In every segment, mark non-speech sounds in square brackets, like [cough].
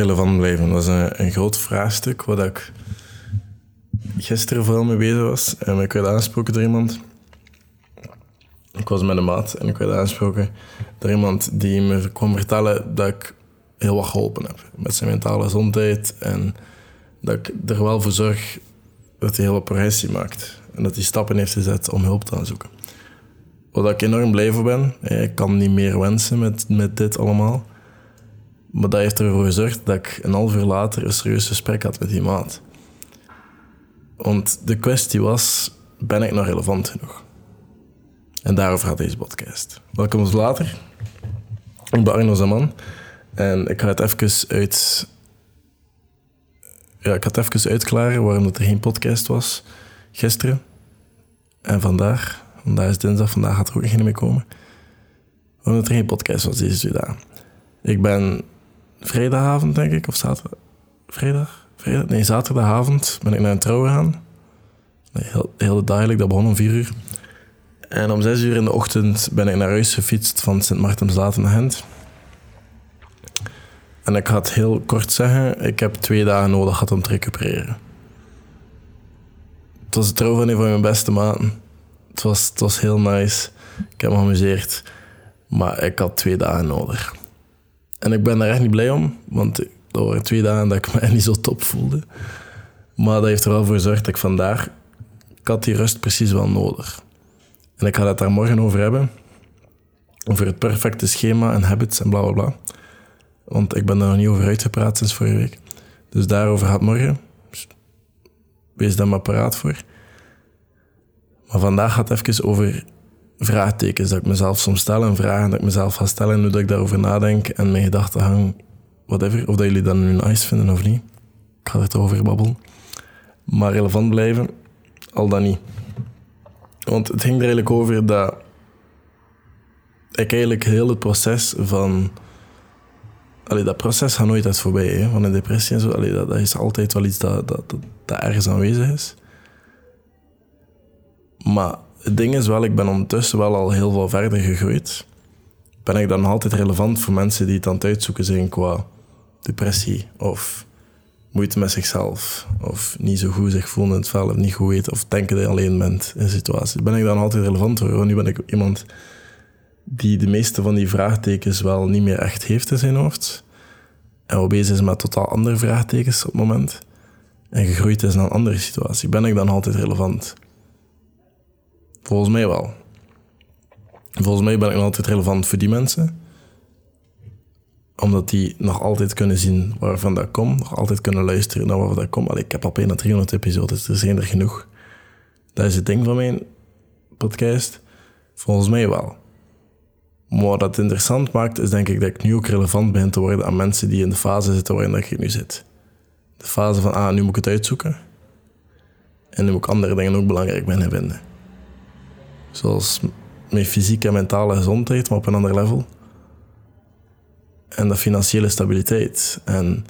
relevant blijven. Dat is een, een groot vraagstuk waar ik gisteren vooral mee bezig was. En ik werd aangesproken door iemand. Ik was met een maat en ik werd aangesproken door iemand die me kwam vertellen dat ik heel wat geholpen heb met zijn mentale gezondheid. En dat ik er wel voor zorg dat hij heel wat progressie maakt. En dat hij stappen heeft gezet om hulp te gaan zoeken. Waar ik enorm blij voor ben. Ik kan niet meer wensen met, met dit allemaal. Maar dat heeft ervoor gezorgd dat ik een half uur later een serieus gesprek had met die maat. Want de kwestie was, ben ik nog relevant genoeg? En daarover gaat deze podcast. Welkom ons later. Ik ben Arno Zaman. En ik ga het even uit... Ja, ik ga het even uitklaren waarom er geen podcast was gisteren. En vandaag. Vandaag is dinsdag, vandaag gaat er ook geen meer komen. Waarom er geen podcast was deze twee. Ik ben vrijdagavond, denk ik, of zaterdag. Vrijdag? Vrijdag? Nee, zaterdagavond ben ik naar een trouw gegaan. Heel, heel de dag dat begon om vier uur. En om zes uur in de ochtend ben ik naar huis gefietst van Sint Maartenslaten naar Gent. En ik het heel kort zeggen, ik heb twee dagen nodig gehad om te recupereren. Het was de trouw van een van mijn beste maten. Het was, het was heel nice. Ik heb me geamuseerd. Maar ik had twee dagen nodig. En ik ben daar echt niet blij om, want dat waren twee dagen dat ik me [laughs] niet zo top voelde. Maar dat heeft er wel voor gezorgd dat ik vandaag... Ik had die rust precies wel nodig. En ik ga het daar morgen over hebben. Over het perfecte schema en habits en bla bla bla. Want ik ben daar nog niet over uitgepraat sinds vorige week. Dus daarover gaat morgen. Dus wees daar maar paraat voor. Maar vandaag gaat het even over vraagtekens dat ik mezelf soms stel en vragen dat ik mezelf ga stellen en hoe dat ik daarover nadenk en mijn gedachten hang, whatever. Of dat jullie dat nu nice vinden of niet. Ik ga toch over babbelen. Maar relevant blijven, al dan niet. Want het ging er eigenlijk over dat ik eigenlijk heel het proces van... Allee, dat proces gaat nooit uit voorbij, hè, van een depressie en zo. Allee, dat, dat is altijd wel iets dat, dat, dat, dat ergens aanwezig is. Maar het ding is wel, ik ben ondertussen wel al heel veel verder gegroeid. Ben ik dan altijd relevant voor mensen die het aan het uitzoeken zijn qua depressie of moeite met zichzelf of niet zo goed zich voelen in het vel of niet goed weten of denken dat je alleen bent in situaties. Ben ik dan altijd relevant voor? Want nu ben ik iemand die de meeste van die vraagtekens wel niet meer echt heeft in zijn hoofd. En wat bezig is met totaal andere vraagtekens op het moment. En gegroeid is naar een andere situatie. Ben ik dan altijd relevant? Volgens mij wel. Volgens mij ben ik nog altijd relevant voor die mensen. Omdat die nog altijd kunnen zien waarvan dat komt. Nog altijd kunnen luisteren naar waar dat komt. Allee, ik heb al bijna 300 episodes, er zijn er genoeg. Dat is het ding van mijn podcast. Volgens mij wel. Maar wat dat interessant maakt, is denk ik dat ik nu ook relevant ben te worden aan mensen die in de fase zitten waarin ik nu zit. De fase van, ah, nu moet ik het uitzoeken. En nu moet ik andere dingen ook belangrijk ben vinden. Zoals mijn fysieke en mentale gezondheid, maar op een ander level. En de financiële stabiliteit. En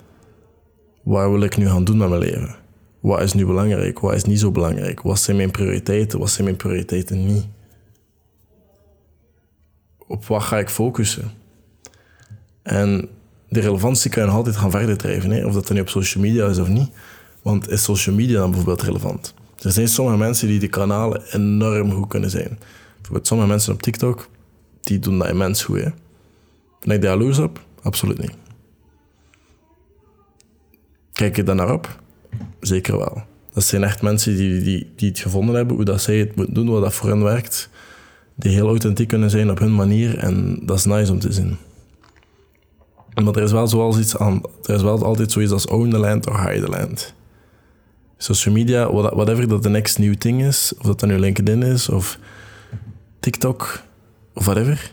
wat wil ik nu gaan doen met mijn leven? Wat is nu belangrijk? Wat is niet zo belangrijk? Wat zijn mijn prioriteiten? Wat zijn mijn prioriteiten niet? Op wat ga ik focussen? En de relevantie kan je nog altijd gaan verder drijven. Of dat dan nu op social media is of niet. Want is social media dan bijvoorbeeld relevant? Er zijn sommige mensen die de kanalen enorm goed kunnen zijn. Bijvoorbeeld sommige mensen op TikTok, die doen dat immens goed. Hè. Ben ik daar jaloers op? Absoluut niet. Kijk je daar naar op? Zeker wel. Dat zijn echt mensen die, die, die het gevonden hebben, hoe dat zij het moeten doen, wat dat voor hen werkt. Die heel authentiek kunnen zijn op hun manier en dat is nice om te zien. Maar er is wel zoals iets aan, er is wel altijd zoiets als own the land or hide the land social media, whatever dat de next new thing is, of dat dan nu LinkedIn is, of TikTok, of whatever,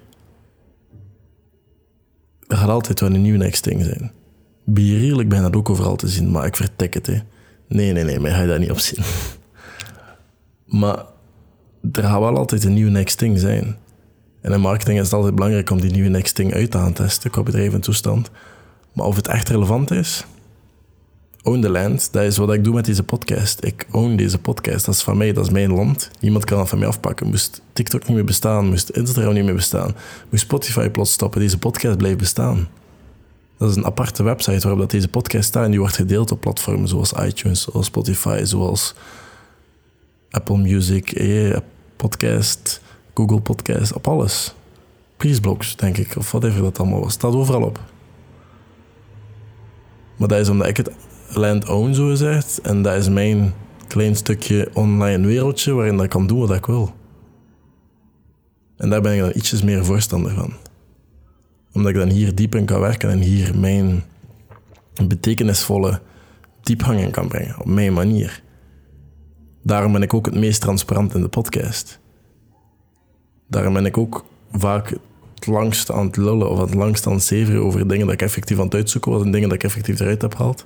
er gaat altijd wel een nieuw next thing zijn. Bier ik ben dat ook overal te zien, maar ik vertek het. Hè. Nee, nee, nee, maar ga je dat niet op zien. [laughs] maar er gaat wel altijd een nieuw next thing zijn. En in marketing is het altijd belangrijk om die nieuwe next thing uit te gaan testen qua bedrijf en toestand. Maar of het echt relevant is, own the land. Dat is wat ik doe met deze podcast. Ik own deze podcast. Dat is van mij, dat is mijn land. Niemand kan dat van mij afpakken. Moest TikTok niet meer bestaan, moest Instagram niet meer bestaan, moest Spotify plots stoppen, deze podcast blijft bestaan. Dat is een aparte website waarop dat deze podcast staat en die wordt gedeeld op platformen zoals iTunes, zoals Spotify, zoals Apple Music, eh, Podcast, Google Podcast, op alles. Peaceblogs, denk ik, of whatever dat allemaal was. Staat overal op. Maar dat is omdat ik het land own, zo gezegd. En dat is mijn klein stukje online wereldje waarin ik kan doen wat ik wil. En daar ben ik dan ietsjes meer voorstander van. Omdat ik dan hier diep in kan werken en hier mijn betekenisvolle diepgang in kan brengen. Op mijn manier. Daarom ben ik ook het meest transparant in de podcast. Daarom ben ik ook vaak het langst aan het lullen of het langst aan het zeveren over dingen dat ik effectief aan het uitzoeken was en dingen dat ik effectief eruit heb gehaald.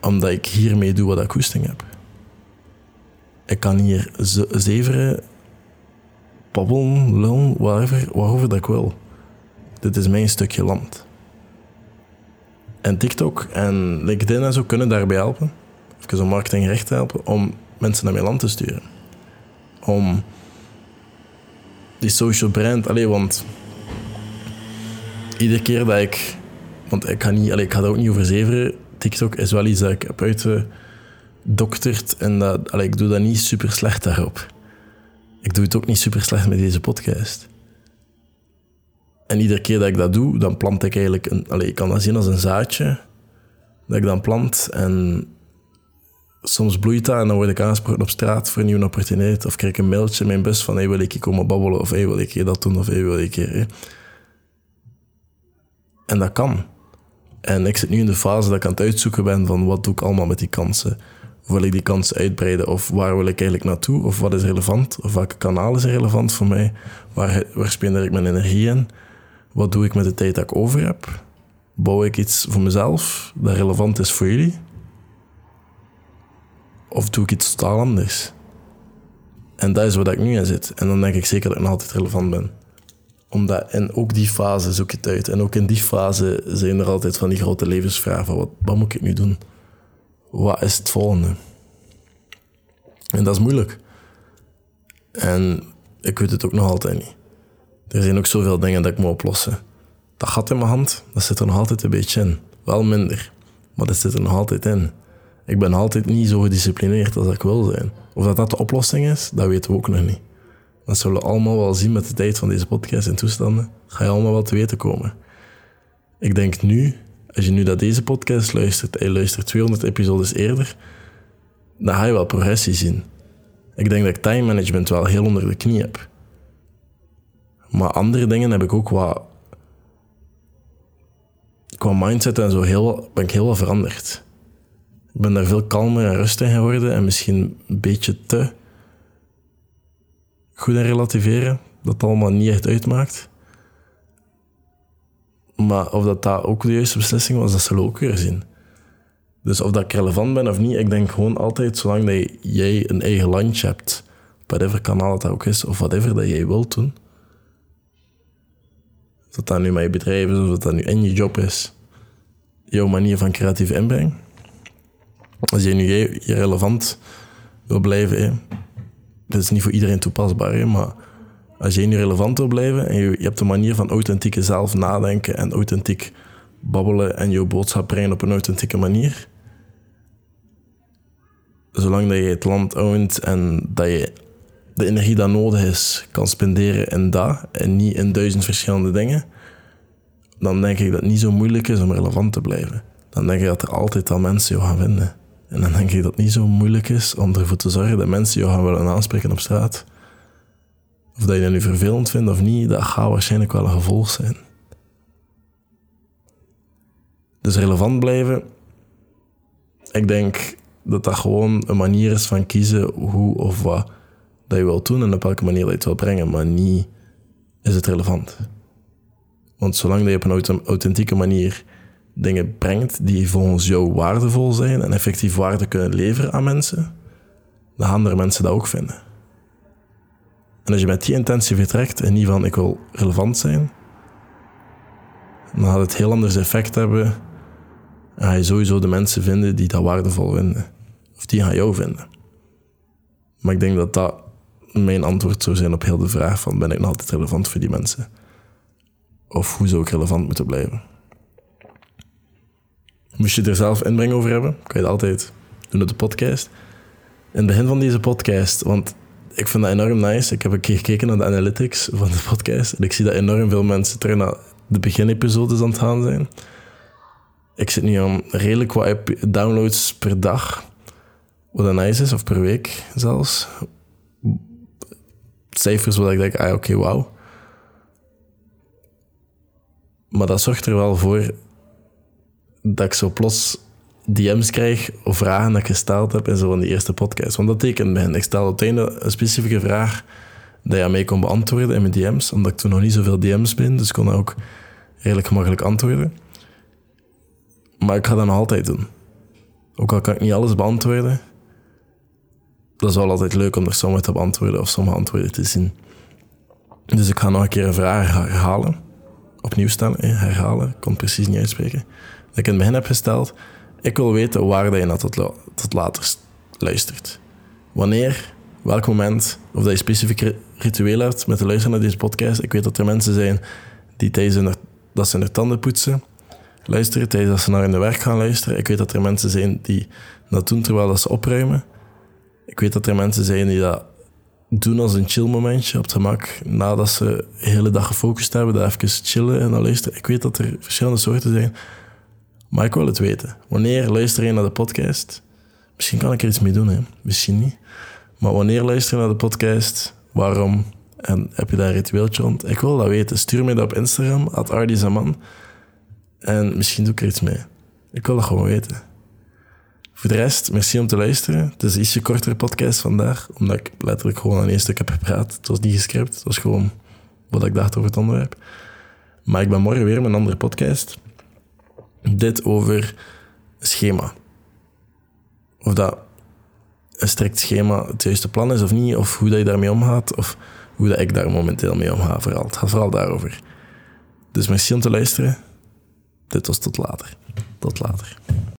Omdat ik hiermee doe wat ik hoesting heb. Ik kan hier zeveren, babbelen, lullen, whatever, waarover dat ik wil. Dit is mijn stukje land. En TikTok en LinkedIn en zo kunnen daarbij helpen. Even om marketingrecht te helpen om mensen naar mijn land te sturen. Om die social brand. Allee, want iedere keer dat ik. Want ik ga, niet, allee, ik ga daar ook niet over zeveren. TikTok is wel iets dat ik heb uitgedokterd. En dat, allee, ik doe dat niet super slecht daarop. Ik doe het ook niet super slecht met deze podcast. En iedere keer dat ik dat doe, dan plant ik eigenlijk een. Allee, ik kan dat zien als een zaadje. Dat ik dan plant en soms bloeit dat en dan word ik aangesproken op straat voor een nieuwe opportuniteit. Of krijg ik een mailtje in mijn bus van hey, wil ik hier komen babbelen of hey, wil ik hier dat doen of hey, wil ik hier... En dat kan. En ik zit nu in de fase dat ik aan het uitzoeken ben van wat doe ik allemaal met die kansen. Wil ik die kansen uitbreiden of waar wil ik eigenlijk naartoe? Of wat is relevant? Of welke kanaal is relevant voor mij? Waar, waar ik mijn energie in? Wat doe ik met de tijd dat ik over heb? Bouw ik iets voor mezelf dat relevant is voor jullie? Of doe ik iets totaal anders? En dat is waar ik nu in zit. En dan denk ik zeker dat ik nog altijd relevant ben. Omdat, en ook die fase zoek je het uit. En ook in die fase zijn er altijd van die grote levensvragen. Van wat, wat moet ik nu doen? Wat is het volgende? En dat is moeilijk. En ik weet het ook nog altijd niet. Er zijn ook zoveel dingen dat ik moet oplossen. Dat gat in mijn hand, dat zit er nog altijd een beetje in. Wel minder, maar dat zit er nog altijd in. Ik ben altijd niet zo gedisciplineerd als ik wil zijn. Of dat dat de oplossing is, dat weten we ook nog niet. Dat zullen we allemaal wel zien met de tijd van deze podcast en toestanden. Ga je allemaal wel te weten komen. Ik denk nu, als je nu naar deze podcast luistert en je luistert 200 episodes eerder, dan ga je wel progressie zien. Ik denk dat ik time management wel heel onder de knie heb. Maar andere dingen heb ik ook wat... Qua mindset en zo heel, ben ik heel wat veranderd. Ik ben daar veel kalmer en rustiger geworden en misschien een beetje te goed in relativeren. Dat het allemaal niet echt uitmaakt. Maar of dat, dat ook de juiste beslissing was, dat zullen we ook weer zien. Dus of dat ik relevant ben of niet, ik denk gewoon altijd, zolang dat jij een eigen landje hebt, whatever kanaal dat ook is, of whatever dat jij wilt doen, of dat dat nu je bedrijf is, of dat dat nu in je job is, jouw manier van creatief inbreng, als je nu je relevant wil blijven, dat is niet voor iedereen toepasbaar, hè, maar als je nu relevant wil blijven en je, je hebt een manier van authentieke zelf nadenken en authentiek babbelen en je boodschap brengen op een authentieke manier, zolang dat je het land ownt en dat je de energie dat nodig is kan spenderen in dat en niet in duizend verschillende dingen, dan denk ik dat het niet zo moeilijk is om relevant te blijven. Dan denk ik dat er altijd al mensen jou gaan vinden. En dan denk ik dat het niet zo moeilijk is om ervoor te zorgen dat mensen jou gaan willen aanspreken op straat. Of dat je dat nu vervelend vindt of niet, dat gaat waarschijnlijk wel een gevolg zijn. Dus relevant blijven, ik denk dat dat gewoon een manier is van kiezen hoe of wat dat je wilt doen en op welke manier je het wil brengen, maar niet is het relevant. Want zolang dat je op een authentieke manier dingen brengt die volgens jou waardevol zijn en effectief waarde kunnen leveren aan mensen, dan gaan er mensen dat ook vinden. En als je met die intentie vertrekt en niet van ik wil relevant zijn, dan gaat het heel anders effect hebben en ga je sowieso de mensen vinden die dat waardevol vinden. Of die gaan jou vinden. Maar ik denk dat dat mijn antwoord zou zijn op heel de vraag van ben ik nog altijd relevant voor die mensen? Of hoe zou ik relevant moeten blijven? Moest je er zelf inbreng over hebben, kan je het altijd doen op de podcast. In het begin van deze podcast, want ik vind dat enorm nice. Ik heb een keer gekeken naar de analytics van de podcast. En ik zie dat enorm veel mensen terug naar de beginepisodes aan het gaan zijn. Ik zit nu aan redelijk wat downloads per dag. Wat een nice is, of per week zelfs. Cijfers waar ik denk, ah oké, okay, wauw. Maar dat zorgt er wel voor dat ik zo plots DM's krijg of vragen dat ik gesteld heb in zo van die eerste podcast. Want dat tekent mij. Ik stel einde een specifieke vraag dat je mij kon beantwoorden in mijn DM's, omdat ik toen nog niet zoveel DM's ben, dus ik kon ook redelijk gemakkelijk antwoorden. Maar ik ga dat nog altijd doen. Ook al kan ik niet alles beantwoorden, dat is wel altijd leuk om er sommige te beantwoorden of sommige antwoorden te zien. Dus ik ga nog een keer een vraag herhalen. Opnieuw stellen, herhalen. Ik kon het precies niet uitspreken. Dat ik in het begin heb gesteld. Ik wil weten waar dat je naar tot, later luistert. Wanneer, welk moment, of dat je specifiek ritueel hebt met de luisteren naar deze podcast. Ik weet dat er mensen zijn die tijdens hun, dat ze hun tanden poetsen, luisteren. Tijdens dat ze naar hun werk gaan luisteren. Ik weet dat er mensen zijn die dat doen terwijl dat ze opruimen. Ik weet dat er mensen zijn die dat doen als een chill momentje op het gemak. Nadat ze de hele dag gefocust hebben, dat even chillen en dan luisteren. Ik weet dat er verschillende soorten zijn. Maar ik wil het weten. Wanneer luister je naar de podcast? Misschien kan ik er iets mee doen, hè? misschien niet. Maar wanneer luister je naar de podcast? Waarom? En heb je daar ritueeltje rond? Ik wil dat weten. Stuur me dat op Instagram, at Ardizaman. En misschien doe ik er iets mee. Ik wil dat gewoon weten. Voor de rest, merci om te luisteren. Het is een ietsje kortere podcast vandaag, omdat ik letterlijk gewoon aan één stuk heb gepraat. Het was niet gescript, het was gewoon wat ik dacht over het onderwerp. Maar ik ben morgen weer met een andere podcast. Dit over schema. Of dat een strikt schema het juiste plan is of niet, of hoe dat je daarmee omgaat, of hoe dat ik daar momenteel mee omga. Vooral. Het gaat vooral daarover. Dus merci om te luisteren. Dit was tot later. Tot later.